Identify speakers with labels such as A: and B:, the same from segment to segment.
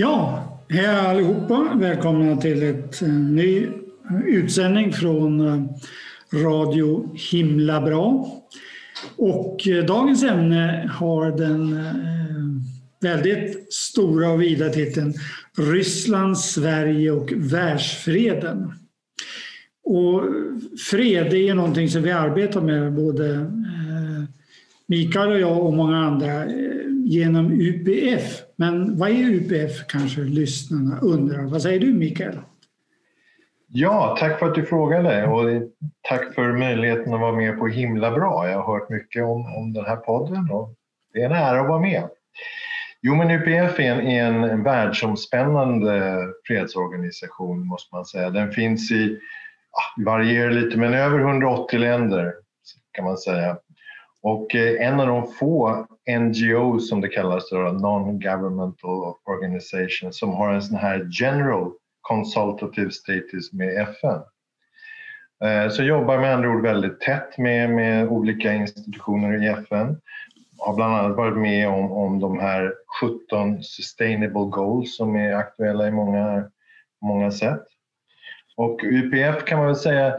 A: Ja, hej allihopa. Välkomna till ett eh, ny utsändning från eh, Radio Himla Bra. Och eh, dagens ämne har den väldigt stora och vida titeln Ryssland, Sverige och världsfreden. Och fred är någonting som vi arbetar med, både Mikael och jag och många andra genom UPF. Men vad är UPF kanske lyssnarna undrar. Vad säger du Mikael?
B: Ja, tack för att du frågade och tack för möjligheten att vara med på Himla bra. Jag har hört mycket om, om den här podden och det är en ära att vara med. Jo, men UPF är en, en, en världsomspännande fredsorganisation måste man säga. Den finns i, ah, varierar lite, men över 180 länder kan man säga. Och eh, en av de få NGO som det kallas, Non-Governmental Organization, som har en sån här general consultative status med FN. Eh, så jobbar med andra ord väldigt tätt med, med olika institutioner i FN. Har bland annat varit med om, om de här 17 sustainable goals som är aktuella i många, många sätt. Och UPF kan man väl säga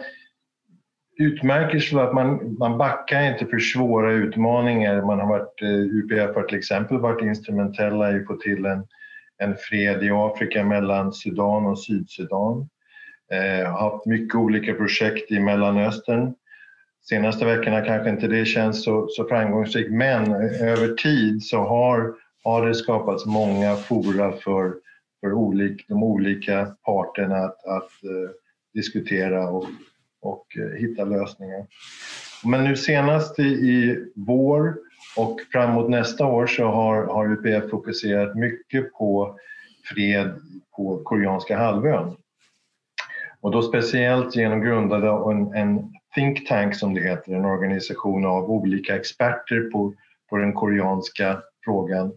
B: utmärker sig för att man, man backar inte för svåra utmaningar. Man har varit, eh, UPF har till exempel varit instrumentella i att få till en, en fred i Afrika mellan Sudan och Sydsudan. Eh, har haft mycket olika projekt i Mellanöstern. Senaste veckorna kanske inte det känns så, så framgångsrikt men eh, över tid så har, har det skapats många fora för, för olik, de olika parterna att, att eh, diskutera och och eh, hitta lösningar. Men nu senast i, i vår och framåt nästa år så har, har UPF fokuserat mycket på fred på koreanska halvön. Och då speciellt genom grundade en, en think tank som det heter, en organisation av olika experter på, på den koreanska frågan.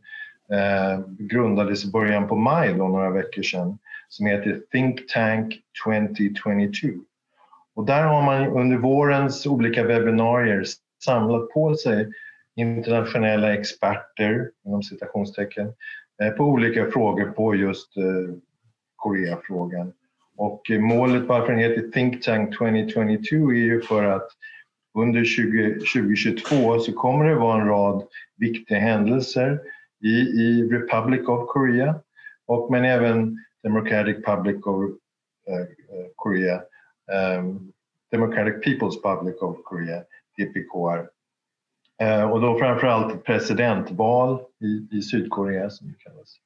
B: Eh, grundades i början på maj, då, några veckor sedan, som heter Think Tank 2022. Och där har man under vårens olika webbinarier samlat på sig internationella experter, inom citationstecken, eh, på olika frågor på just eh, Koreafrågan. Och eh, målet varför den heter Think Tank 2022 är ju för att under 20, 2022 så kommer det vara en rad viktiga händelser i, i Republic of Korea och men även Democratic Public of uh, Korea um, Democratic People's Public of Korea, DPKR. Ehm, och då framförallt presidentval i, i Sydkorea som det kallas.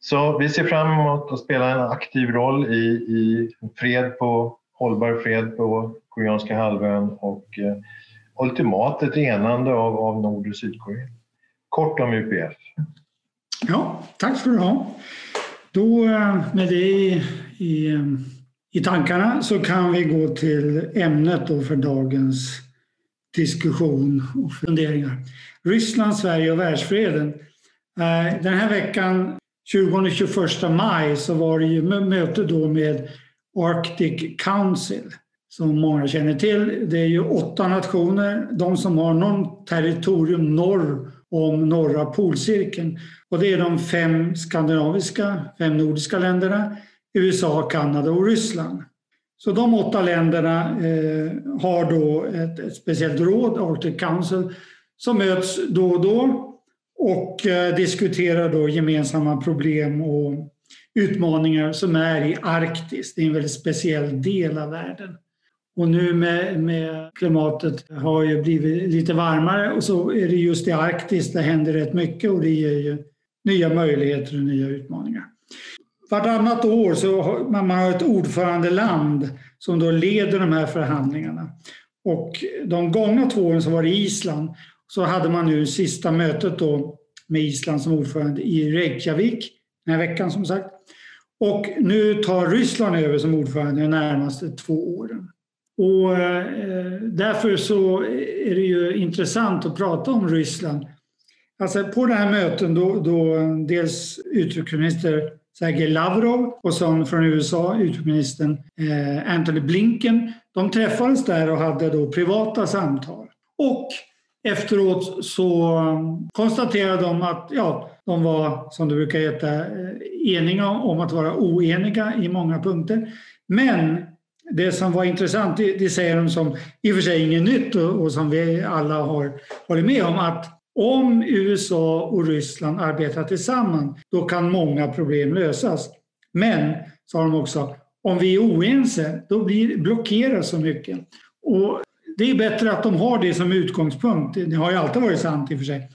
B: Så vi ser fram emot att spela en aktiv roll i, i fred på, hållbar fred på koreanska halvön och eh, ultimat ett enande av, av Nord och Sydkorea. Kort om UPF.
A: Ja, tack ska du ha. Då eh, med det i, i eh, i tankarna så kan vi gå till ämnet då för dagens diskussion och funderingar. Ryssland, Sverige och världsfreden. Eh, den här veckan, 20-21 maj, så var det ju möte då med Arctic Council som många känner till. Det är ju åtta nationer, de som har någon territorium norr om norra polcirkeln. Och det är de fem skandinaviska, fem nordiska länderna, USA, Kanada och Ryssland. Så de åtta länderna eh, har då ett, ett, speciellt råd, Arctic Council, som möts då och då och eh, diskuterar då gemensamma problem och utmaningar som är i Arktis. Det är en väldigt speciell del av världen. Och nu med, med klimatet har ju blivit lite varmare och så är det just i Arktis det händer rätt mycket och det ger ju nya möjligheter och nya utmaningar vartannat år så har man har ett ordförandeland som då leder de här förhandlingarna. Och de gångna två åren så var det Island. Så hade man nu sista mötet då med Island som ordförande i Reykjavik den här veckan som sagt. Och nu tar Ryssland över som ordförande de närmaste två åren. Och eh, därför så är det ju intressant att prata om Ryssland. Alltså på det här möten då, då dels utrikesminister Sergej Lavrov och sen från USA, utrikesministern eh, Anthony Blinken. De träffades där och hade då privata samtal. Och efteråt så konstaterade de att ja, de var, som det brukar heta, eh, eniga om att vara oeniga i många punkter. Men det som var intressant, det, säger de som i och för sig inget nytt och som vi alla har hållit med om, att om USA och Ryssland arbetar tillsammans, då kan många problem lösas. Men, sa de också, om vi är oense, då blir, blockeras så mycket. Och det är bättre att de har det som utgångspunkt. Det har ju alltid varit sant i och för sig.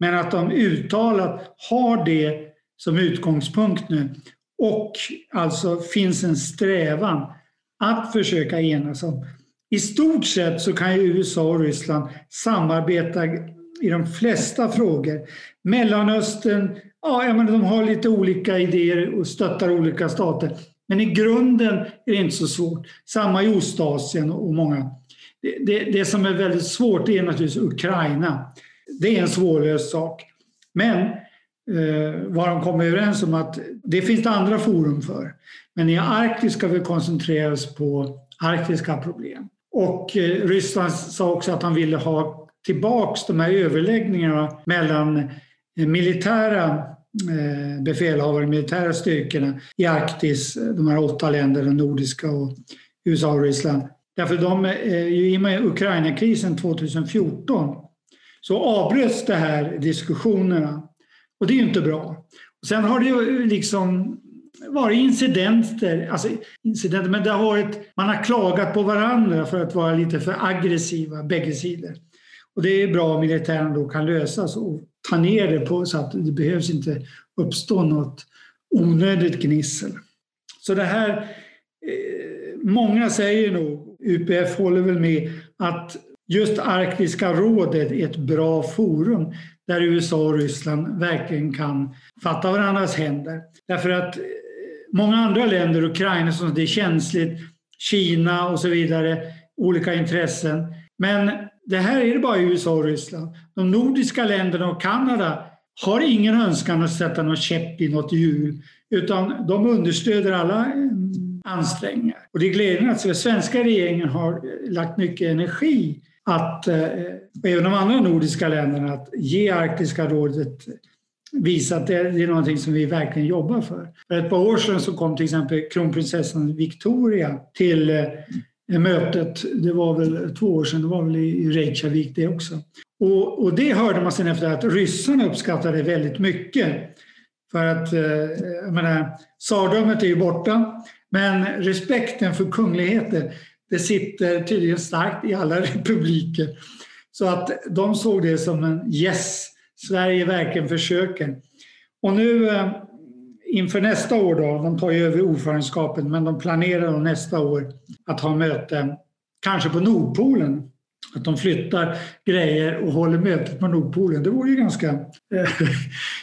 A: Men att de uttalat har det som utgångspunkt nu och alltså finns en strävan att försöka enas om. I stort sett så kan ju USA och Ryssland samarbeta i de flesta frågor. Mellanöstern, ja, jag menar, de har lite olika idéer och stöttar olika stater. Men i grunden är det inte så svårt. Samma i Ostasien och många. Det, det, det som är väldigt svårt är naturligtvis Ukraina. Det är en svårlöst sak. Men eh, vad de kommer överens om att det finns det andra forum för. Men i Arktis ska vi koncentrera oss på arktiska problem. Och eh, Ryssland sa också att han ville ha tillbaks de här överläggningarna mellan eh, militära eh, befälhavare, militära styrkorna i Arktis, de här åtta länderna, nordiska och USA och Ryssland. Därför de, eh, i och med Ukraina-krisen 2014 så avbröts de här diskussionerna och det är ju inte bra. Sen har det ju liksom varit incidenter, alltså incidenter, men det har varit, man har klagat på varandra för att vara lite för aggressiva, bägge sidor. Och det är bra om militären då kan lösas och ta ner det på så att det behövs inte uppstå något onödigt gnissel. Så det här, eh, många säger nog, UPF håller väl med, att just Arktiska rådet är ett bra forum där USA och Ryssland verkligen kan fatta varandras händer. Därför att eh, många andra länder, Ukraina som det är känsligt, Kina och så vidare, olika intressen. Men det här är det bara i USA och Ryssland. De nordiska länderna och Kanada har ingen önskan att sätta någon käpp i något hjul utan de understöder alla eh, ansträngningar. Och det är glädjande att den svenska regeringen har eh, lagt mycket energi att, eh, och även de andra nordiska länderna, att ge Arktiska rådet visa att det är någonting som vi verkligen jobbar för. För ett par år sedan så kom till exempel kronprinsessan Victoria till mötet, det var väl två år sedan, det var väl i Reykjavik det också. Och, och det hörde man sen efter att ryssarna uppskattade väldigt mycket. För att, eh, jag menar, tsardömet är ju borta, men respekten för kungligheter, det sitter tydligen starkt i alla republiker. Så att de såg det som en yes, Sverige verkligen försöker. Och nu eh, inför nästa år då, de tar ju över ordförandeskapet, men de planerar nästa år att ha möte, kanske på Nordpolen. Att de flyttar grejer och håller mötet på Nordpolen. Det vore ju ganska eh,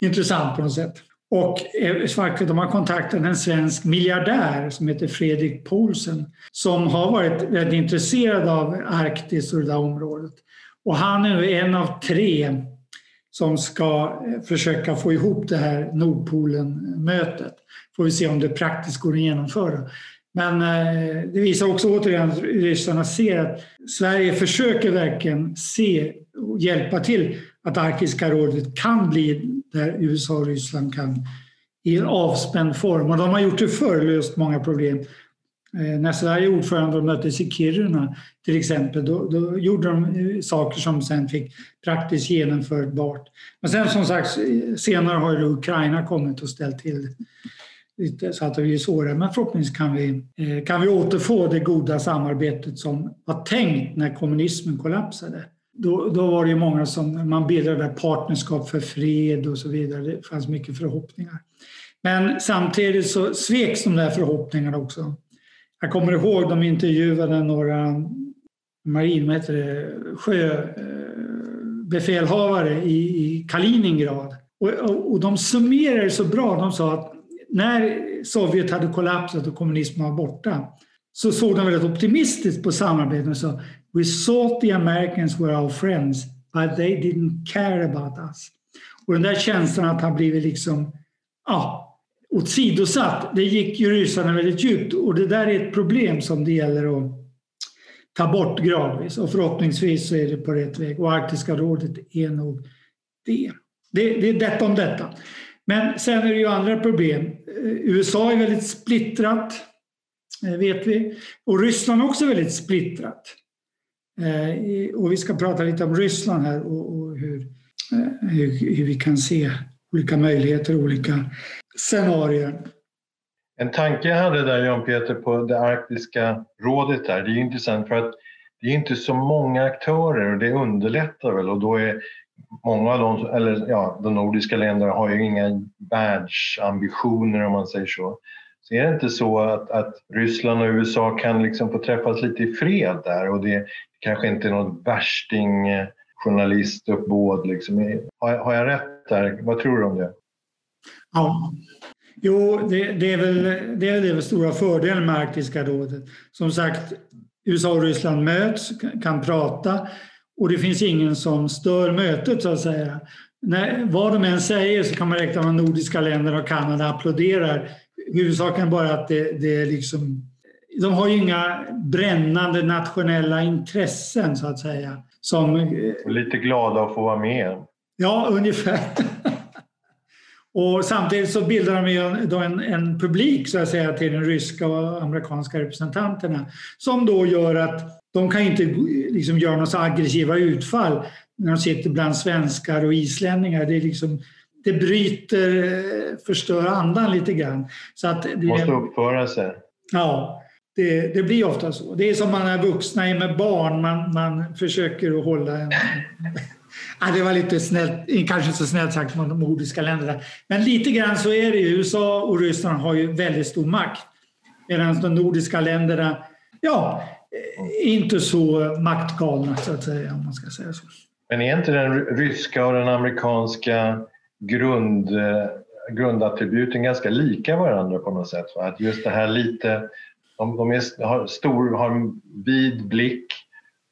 A: intressant på något sätt. Och eh, faktiskt, de har kontaktat en svensk miljardär som heter Fredrik Poulsen som har varit väldigt intresserad av Arktis och det där området. Och han är nu en av tre som ska eh, försöka få ihop det här Nordpolen-mötet. Får vi se om det praktiskt går att genomföra. Men eh, det visar också återigen att ryssarna ser att Sverige försöker verkligen se och hjälpa till att Arktiska rådet kan bli där USA och Ryssland kan i en avspänd form. Och de har gjort det förr, löst många problem. Eh, när Sverige ordförande och möttes i Kiruna till exempel, då, då, gjorde de eh, saker som sen fick praktiskt genomförbart. Men sen som sagt, senare har Ukraina kommit och ställt till lite så att det blir svårare. Men förhoppningsvis kan vi, eh, kan vi återfå det goda samarbetet som var tänkt när kommunismen kollapsade. Då, då var det många som man bildade partnerskap för fred och så vidare. Det fanns mycket förhoppningar. Men samtidigt så sveks de där förhoppningarna också. Jag kommer ihåg de intervjuade några marin, vad heter det, sjöbefälhavare i, i Kaliningrad. Och, och, och de summerade så bra. De sa att när Sovjet hade kollapsat och kommunismen var borta så såg de väldigt optimistiskt på samarbetet och sa We thought the Americans were our friends but they didn't care about us. Och den där känslan att han blivit liksom ja, åsidosatt, det gick ju ryssarna väldigt djupt och det där är ett problem som det gäller att ta bort gradvis och förhoppningsvis så är det på rätt väg och Arktiska rådet är nog det. Det, det är detta om detta. Men sen är det ju andra problem. Eh, USA är väldigt splittrat, eh, vet vi. Och Ryssland är också väldigt splittrat. Eh, och vi ska prata lite om Ryssland här och, och hur, hur, hur, vi kan se olika möjligheter, olika scenarier.
B: En tanke jag hade där Jan Peter på det arktiska rådet där, det är intressant för att det är inte så många aktörer och det underlättar väl och då är många av de, eller ja, de nordiska länderna har ju inga världsambitioner om man säger så. Så är det inte så att, att Ryssland och USA kan liksom få träffas lite i fred där och det kanske inte är något värsting eh, journalistuppbåd liksom. Har, har jag rätt där? Vad tror du om det?
A: Ja, Jo, det, det, är väl det är den stora fördelen med Arktiska rådet. Som sagt, USA och Ryssland möts, kan prata och det finns ingen som stör mötet så att säga. När, vad de än säger så kan man räkna med att nordiska länderna och Kanada applåderar. Huvudsaken bara att det, det är liksom... De har ju inga brännande nationella intressen så att säga. Som,
B: Lite glada att få vara med.
A: Ja, ungefär. Och samtidigt så bildar de ju då en, en publik så att säga till de ryska och amerikanska representanterna som då gör att de kan inte liksom göra några aggressiva utfall när de sitter bland svenskar och islänningar. Det, är liksom, det bryter, förstör andan lite grann. Så att det,
B: Måste uppföra sig.
A: Ja, det, det, blir ofta så. Det är som man är vuxna med barn, man, man försöker att hålla en, Ja, det var lite snällt, kanske inte så snällt sagt från de nordiska länderna. Men lite grann så är det ju. USA och Ryssland har ju väldigt stor makt. Medan de nordiska länderna, ja, eh, inte så maktgalna så att säga, om man ska säga så.
B: Men är inte den ryska och den amerikanska grund, eh, grundattributen ganska lika varandra på något sätt? Att just det här lite, de, de är, har, stor, har en vid blick,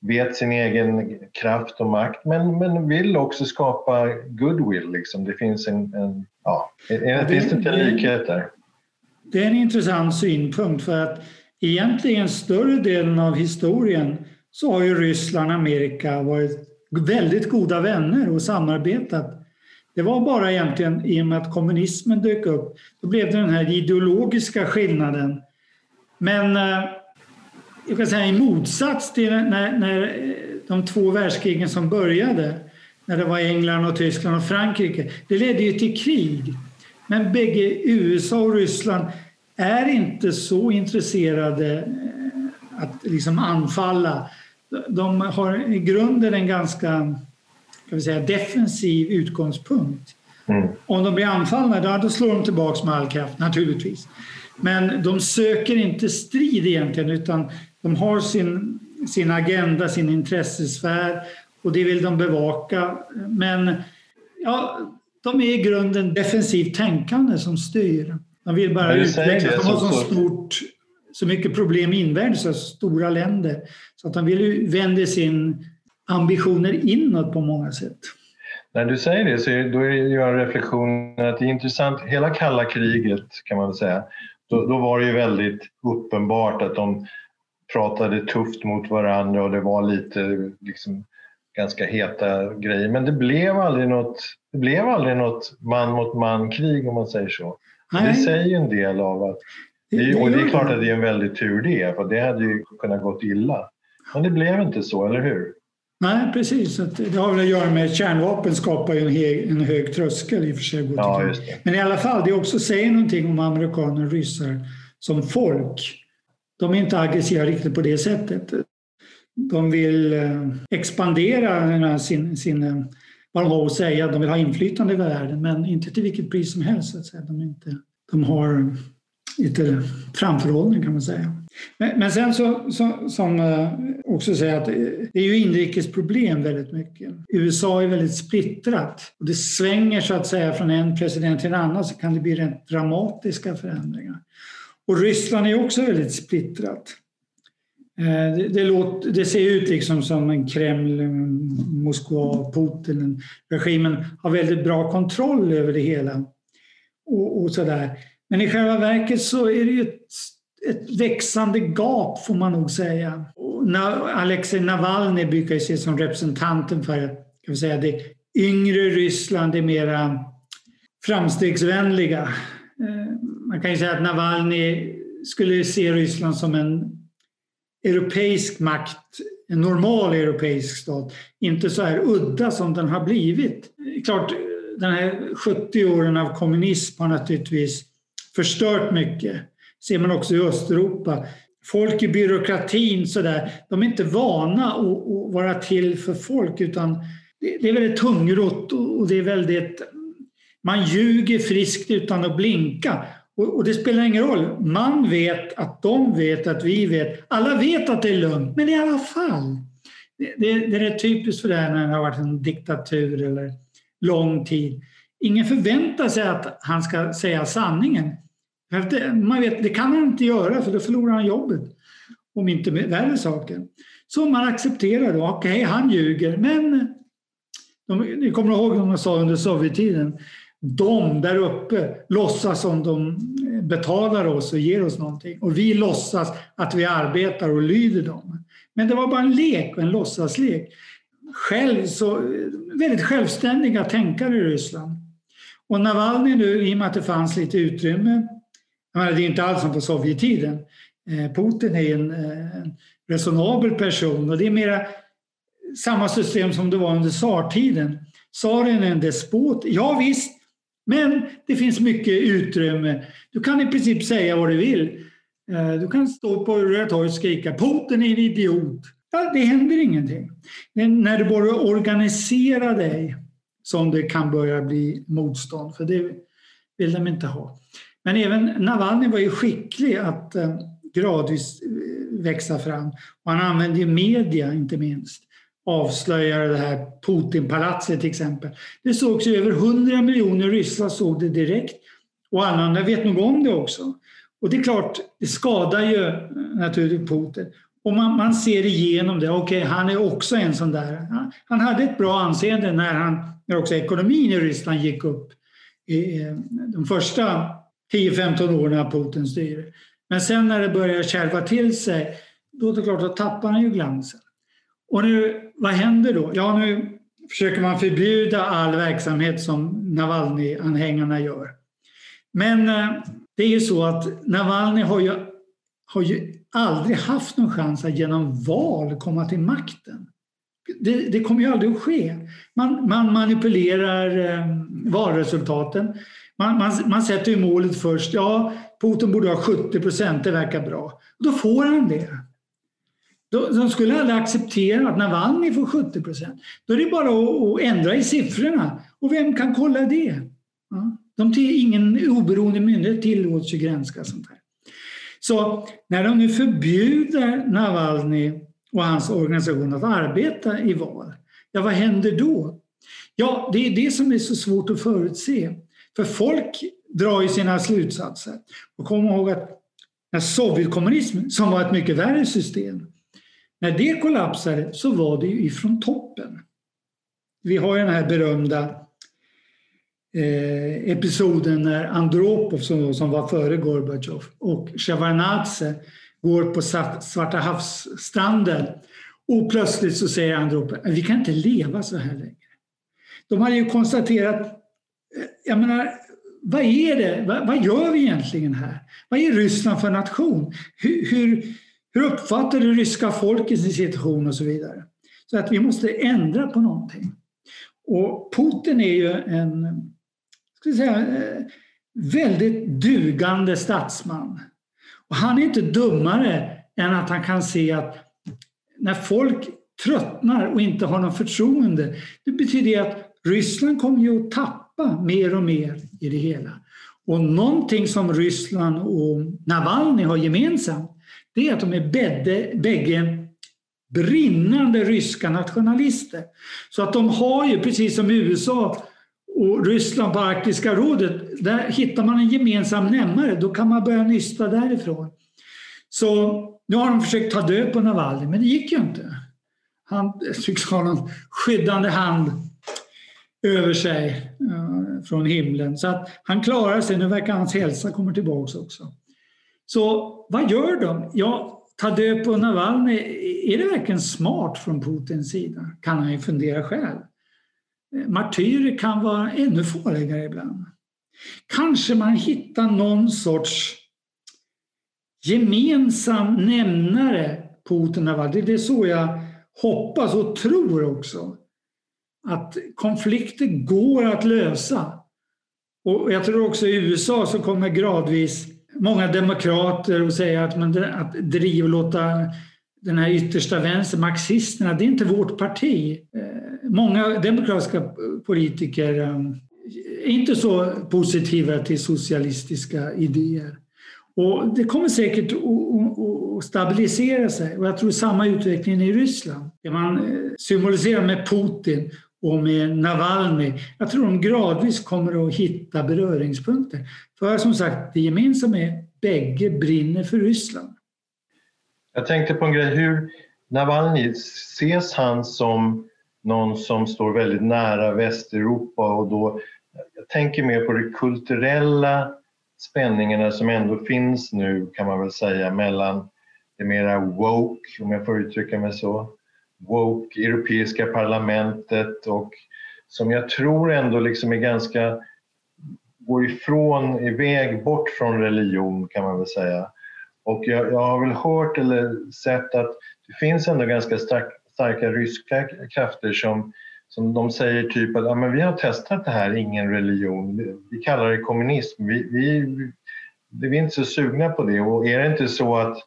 B: vet sin egen kraft och makt men, men vill också skapa goodwill. Liksom. Det finns en, en ja, det, finns det en likhet där?
A: Det är en intressant synpunkt för att egentligen större delen av historien så har ju Ryssland och Amerika varit väldigt goda vänner och samarbetat. Det var bara egentligen i och med att kommunismen dök upp, då blev det den här ideologiska skillnaden. Men eh, jag kan säga i motsats till när, när de två världskrigen som började, när det var England och Tyskland och Frankrike, det ledde ju till krig. Men bägge USA och Ryssland är inte så intresserade eh, att liksom anfalla. De har i grunden en ganska kan vi säga, defensiv utgångspunkt. Mm. Om de blir anfallna, då slår de tillbaka med all kraft naturligtvis. Men de söker inte strid egentligen utan de har sin, sin agenda, sin intressesfär och det vill de bevaka. Men ja, de är i grunden defensivt tänkande som styr. De vill bara utveckla. De har så, stort, så mycket problem invärdes, så stora länder. Så att de vill vända sin ambitioner inåt på många sätt.
B: När du säger det så är, då är jag reflektionen att det är intressant, hela kalla kriget kan man väl säga, då, då var det ju väldigt uppenbart att de pratade tufft mot varandra och det var lite liksom, ganska heta grejer. Men det blev aldrig något, det blev aldrig något man mot man-krig om man säger så. Det säger en del av att... Och det är klart att det är en väldig tur det, för det hade ju kunnat gått illa. Men det blev inte så, eller hur?
A: Nej, precis. Det har väl att göra med att kärnvapen skapar en, hög, en hög tröskel i och för sig.
B: Ja,
A: Men i alla fall, det också säger någonting om amerikaner och ryssar som folk. De är inte aggressiva riktigt på det sättet. De vill eh, expandera sin, sin, eh, vad de har att säga. De vill ha inflytande i världen, men inte till vilket pris som helst. Så att säga. De, inte, de har lite framförhållning kan man säga. Men, men sen så, så, som eh, också säger att det är ju inrikesproblem väldigt mycket. USA är väldigt splittrat och det svänger så att säga från en president till en annan så kan det bli rent dramatiska förändringar. Och Ryssland är också väldigt splittrat. Eh, det, det, låter, det, ser ut liksom som en Kreml, eh, Moskva, Putin, regimen har väldigt bra kontroll över det hela. Och, och sådär. Men i själva verket så är det ju ett ett växande gap får man nog säga. Alexej Navalny brukar ju ses som representanten för kan vi säga, det yngre Ryssland, det mera framstegsvänliga. Man kan ju säga att Navalny skulle se Ryssland som en europeisk makt, en normal europeisk stat, inte så här udda som den har blivit. Klart, den här 70 åren av kommunism har naturligtvis förstört mycket. ser man också i Östeuropa. Folk i byråkratin så där, de är inte vana att, vara till för folk utan det är väldigt tungrott och det är väldigt... Man ljuger friskt utan att blinka. Och, det spelar ingen roll. Man vet att de vet att vi vet. Alla vet att det är lugnt, men i alla fall. Det, det, det är typiskt för det här när det har varit en diktatur eller lång tid. Ingen förväntar sig att han ska säga sanningen. Man vet, det kan han inte göra för då förlorar han jobbet. Om inte värre saker. Så man accepterar då, okej okay, han ljuger men de, ni kommer ihåg vad man sa under Sovjettiden? De där uppe låtsas som de betalar oss och ger oss någonting och vi låtsas att vi arbetar och lyder dem. Men det var bara en lek, en låtsaslek. Själv så, väldigt självständiga tänkare i Ryssland. Och Navalny nu, i och med att det fanns lite utrymme, menar, det är inte alls som på Sovjettiden. Eh, Putin är en, eh, en resonabel person och det är mera samma system som det var under tsartiden. Tsaren är en despot, ja visst, men det finns mycket utrymme. Du kan i princip säga vad du vill. Eh, du kan stå på Röda torget och skrika Putin är en idiot. Ja, det händer ingenting. Men när du börjar organisera dig som det kan börja bli motstånd, för det vill de inte ha. Men även Navalny var ju skicklig att eh, gradvis eh, växa fram. Och han använde ju media inte minst avslöjade det här Putinpalatset till exempel. Det sågs ju över 100 miljoner ryssar såg det direkt och alla andra vet nog om det också. Och det är klart, det skadar ju eh, naturligtvis Putin. Och man, man ser igenom det. Okej, okay, han är också en sån där. Han hade ett bra anseende när, han, när också ekonomin i Ryssland gick upp i de första 10-15 åren av Putins styre. Men sen när det börjar kärva till sig, då är det klart att tappar han ju glansen. Och nu, vad händer då? Ja, nu försöker man förbjuda all verksamhet som Navalny-anhängarna gör. Men eh, det är ju så att Navalny har ju, har ju aldrig haft någon chans att genom val komma till makten. Det, det kommer ju aldrig att ske. Man, man manipulerar eh, valresultaten. Man, man, man sätter ju målet först. Ja, Putin borde ha 70 procent, det verkar bra. Då får han det. De skulle aldrig acceptera att Navalny får 70 procent. Då är det bara att ändra i siffrorna. Och vem kan kolla det? De till, ingen oberoende myndighet tillåts ju granska sånt här. Så när de nu förbjuder Navalny och hans organisation att arbeta i val, ja vad händer då? Ja, det är det som är så svårt att förutse. För folk drar ju sina slutsatser. Och kom ihåg att när Sovjetkommunismen, som var ett mycket värre system, när det kollapsade så var det ju ifrån toppen. Vi har ju den här berömda eh, episoden när Andropov, som, som var före Gorbatjov, och Sjevardnadze går på Svarta havsstranden och plötsligt så säger Andropov vi kan inte leva så här längre. De hade ju konstaterat, eh, jag menar, vad är det? Vad, vad, gör vi egentligen här? Vad är Ryssland för nation? Hur, hur, hur uppfattar det ryska folket sin situation och så vidare? Så att vi måste ändra på någonting. Och Putin är ju en ska säga, eh, väldigt dugande statsman. Och han är inte dummare än att han kan se att när folk tröttnar och inte har något förtroende, det betyder att Ryssland kommer ju att tappa mer och mer i det hela. Och någonting som Ryssland och Navalny har gemensamt, det är att de är bägge, bägge brinnande ryska nationalister. Så att de har ju, precis som USA och Ryssland på Arktiska rådet, där hittar man en gemensam nämnare. Då kan man börja nysta därifrån. Så nu har de försökt ta död på Navalny, men det gick ju inte. Han tycks ha någon skyddande hand över sig uh, från himlen. Så att han klarar sig. Nu verkar hans hälsa komma tillbaka också. Så vad gör de? Ja, ta död på Navalny, är det verkligen smart från Putins sida? Kan han ju fundera själv. Eh, martyrer kan vara ännu farligare ibland. Kanske man hittar någon sorts gemensam nämnare Putin och Navalny. Det är så jag hoppas och tror också. Att konflikter går att lösa. Och jag tror också i USA så kommer gradvis många demokrater och säga att, man, att driva och låta den här yttersta vänstern, marxisterna, det är inte vårt parti. Eh, många demokratiska politiker eh, är inte så positiva till socialistiska idéer. Och det kommer säkert att stabilisera sig och jag tror samma utveckling i Ryssland. Det man eh, symboliserar med Putin och med Navalny. Jag tror de gradvis kommer att hitta beröringspunkter. För som sagt, det gemensamma är att bägge brinner för Ryssland.
B: Jag tänkte på en grej, hur Navalny, ses han som någon som står väldigt nära Västeuropa och då, jag tänker mer på de kulturella spänningarna som ändå finns nu kan man väl säga mellan det mera woke, om jag får uttrycka mig så, woke Europeiska parlamentet och som jag tror ändå liksom är ganska går ifrån, iväg bort från religion kan man väl säga. Och jag, jag har väl hört eller sett att det finns ändå ganska stark, starka ryska krafter som, som de säger typ att ja, men vi har testat det här, ingen religion, vi, vi kallar det kommunism, vi, vi, vi är inte så sugna på det. Och är det inte så att,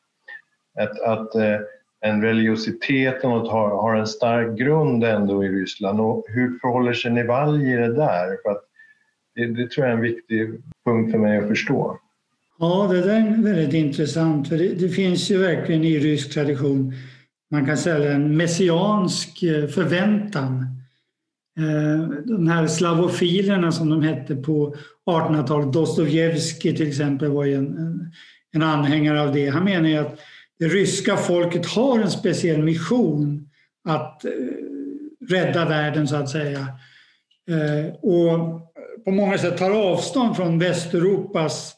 B: att, att eh, en religiositet och har, har en stark grund ändå i Ryssland och hur förhåller sig Nivalj i det där? För att det, det tror jag är en viktig punkt för mig att förstå.
A: Ja, det där är väldigt intressant. För det, det, finns ju verkligen i rysk tradition, man kan säga en messiansk eh, förväntan. Eh, de här slavofilerna som de hette på 1800-talet, Dostojevskij till exempel var ju en, en anhängare av det. Han menar ju att det ryska folket har en speciell mission att eh, rädda världen så att säga. Eh, och på många sätt tar avstånd från Västeuropas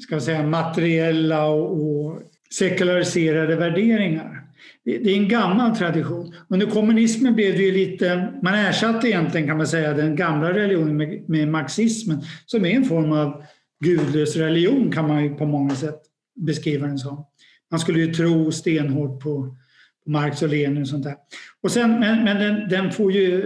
A: ska säga, materiella och, sekulariserade värderingar. Det, är en gammal tradition. Under kommunismen blev det ju lite, man ersatte egentligen kan man säga den gamla religionen med, med marxismen som är en form av gudlös religion kan man ju på många sätt beskriva den som. Man skulle ju tro stenhårt på, på Marx och Lenin och sånt där. Och sen, men men den, den får ju,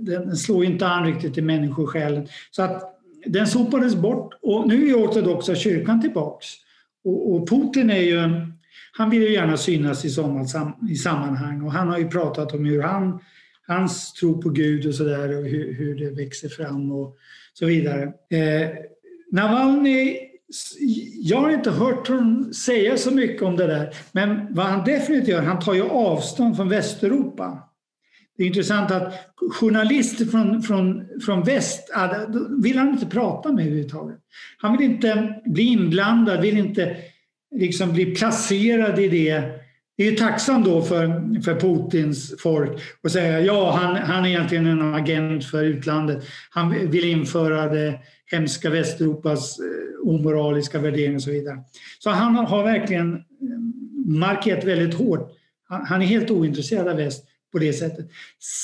A: den slår ju inte an riktigt i människosjälen. Så att den sopades bort och nu är ortodoxa kyrkan tillbaks. Och, och Putin är ju, han vill ju gärna synas i sådana i sammanhang och han har ju pratat om hur han, hans tro på Gud och sådär och hur, hur det växer fram och så vidare. Eh, Navalny, jag har inte hört honom säga så mycket om det där men vad han definitivt gör, han tar ju avstånd från Västeuropa. Det är intressant att journalister från, från, från väst vill han inte prata med överhuvudtaget. Han vill inte bli inblandad, vill inte liksom bli placerad i det. Det är tacksam då för, för Putins folk att säga ja, han, han är egentligen en agent för utlandet. Han vill införa det hemska Västeuropas eh, omoraliska värderingar och så vidare. Så han har verkligen eh, markerat väldigt hårt. Han, är helt ointresserad av väst på det sättet.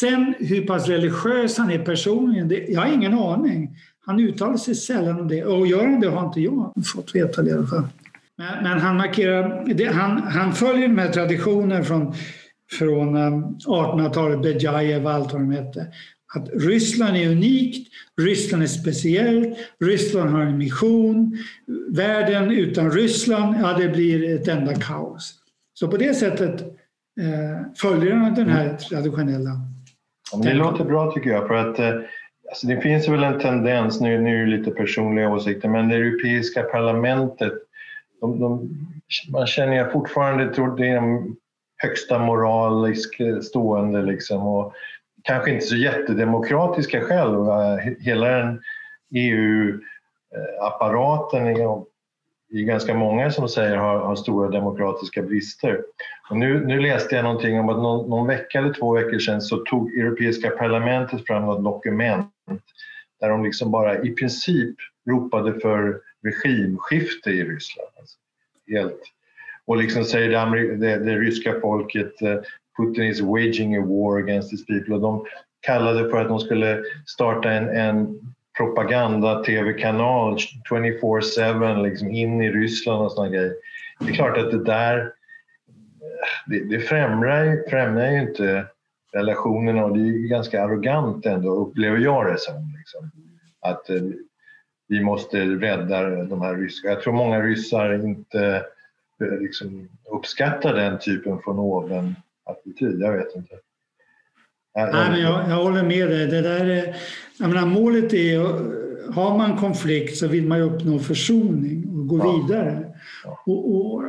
A: Sen hur pass religiös han är personligen, det, jag har ingen aning. Han uttalar sig sällan om det och gör han det har inte jag fått veta det i alla fall. Men, men han markerar, det, han, han följer de här traditionerna från, från eh, 1800-talet, Bejajev och allt vad de hette. Att Ryssland är unikt, Ryssland är speciellt, Ryssland har en mission. Världen utan Ryssland, ja det blir ett enda kaos. Så på det sättet eh, följer den här mm. traditionella.
B: Ja, det låter bra tycker jag för att eh, alltså det finns väl en tendens, nu, nu är det lite personliga åsikter, men det europeiska parlamentet, de, de, man känner ju fortfarande tror det är de högsta moraliskt stående liksom och kanske inte så jättedemokratiska själva. Hela den EU-apparaten det är ganska många som säger har, har stora demokratiska brister. Och nu, nu läste jag någonting om att någon, någon, vecka eller två veckor sedan så tog Europeiska parlamentet fram något dokument där de liksom bara i princip ropade för regimskifte i Ryssland. Alltså, helt. Och liksom säger det, det, det ryska folket eh, Putin is waging a war against his people. Och de kallade för att de skulle starta en, en propaganda-tv-kanal 24-7 liksom in i Ryssland och såna grejer. Det är klart att det där det, det främjar, främjar ju inte relationerna och det är ganska arrogant ändå, upplever jag det som. Liksom. Att eh, vi måste rädda de här ryska... Jag tror många ryssar inte eh, liksom, uppskattar den typen från oven attityd. Jag vet inte.
A: Nej, men jag, jag håller med dig. Det där är, jag menar, målet är har man konflikt så vill man ju uppnå försoning och gå ja. vidare. Ja. Och, och,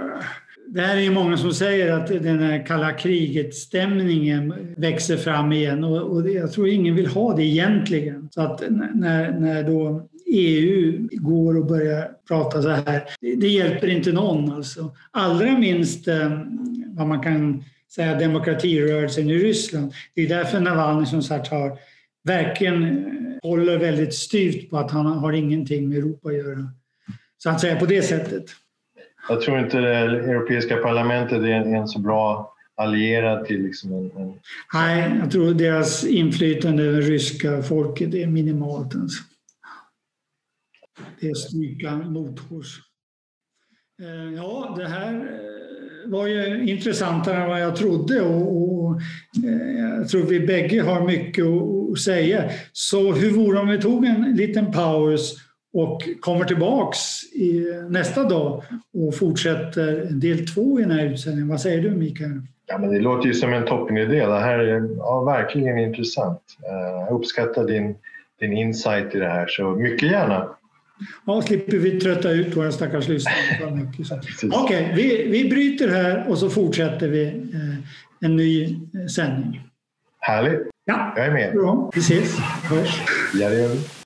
A: det här är ju många som säger att den här kalla kriget-stämningen växer fram igen och, och jag tror ingen vill ha det egentligen. Så att när, när då EU går och börjar prata så här, det, det hjälper inte någon alltså. Allra minst eh, vad man kan säga demokratirörelsen i Ryssland. Det är därför Navalny som sagt har verkligen eh, håller väldigt styvt på att han har ingenting med Europa att göra. Så att säga på det sättet.
B: Jag tror inte det europeiska parlamentet är en, en så bra allierad till liksom en, en...
A: Nej, jag tror deras inflytande över ryska folket är minimalt. Alltså. Det är stryka mothårs. Eh, ja, det här eh, var ju intressantare än vad jag trodde och, och eh, jag tror vi bägge har mycket att säga. Så hur vore om vi tog en liten paus och kommer tillbaks i nästa dag och fortsätter del två i den här utsändningen. Vad säger du Mikael?
B: Ja, men det låter ju som en toppenidé. Det här är ja, verkligen intressant. Eh, jag uppskattar din, din insight i det här, så mycket gärna.
A: Ja, slipper vi trötta ut våra stackars lyssnare Okej, okay, vi, vi bryter här och så fortsätter vi eh, en ny eh, sändning.
B: Härligt.
A: Ja,
B: jag är med.
A: Bra. Vi ses. Hörs.
B: Ja, det gör vi.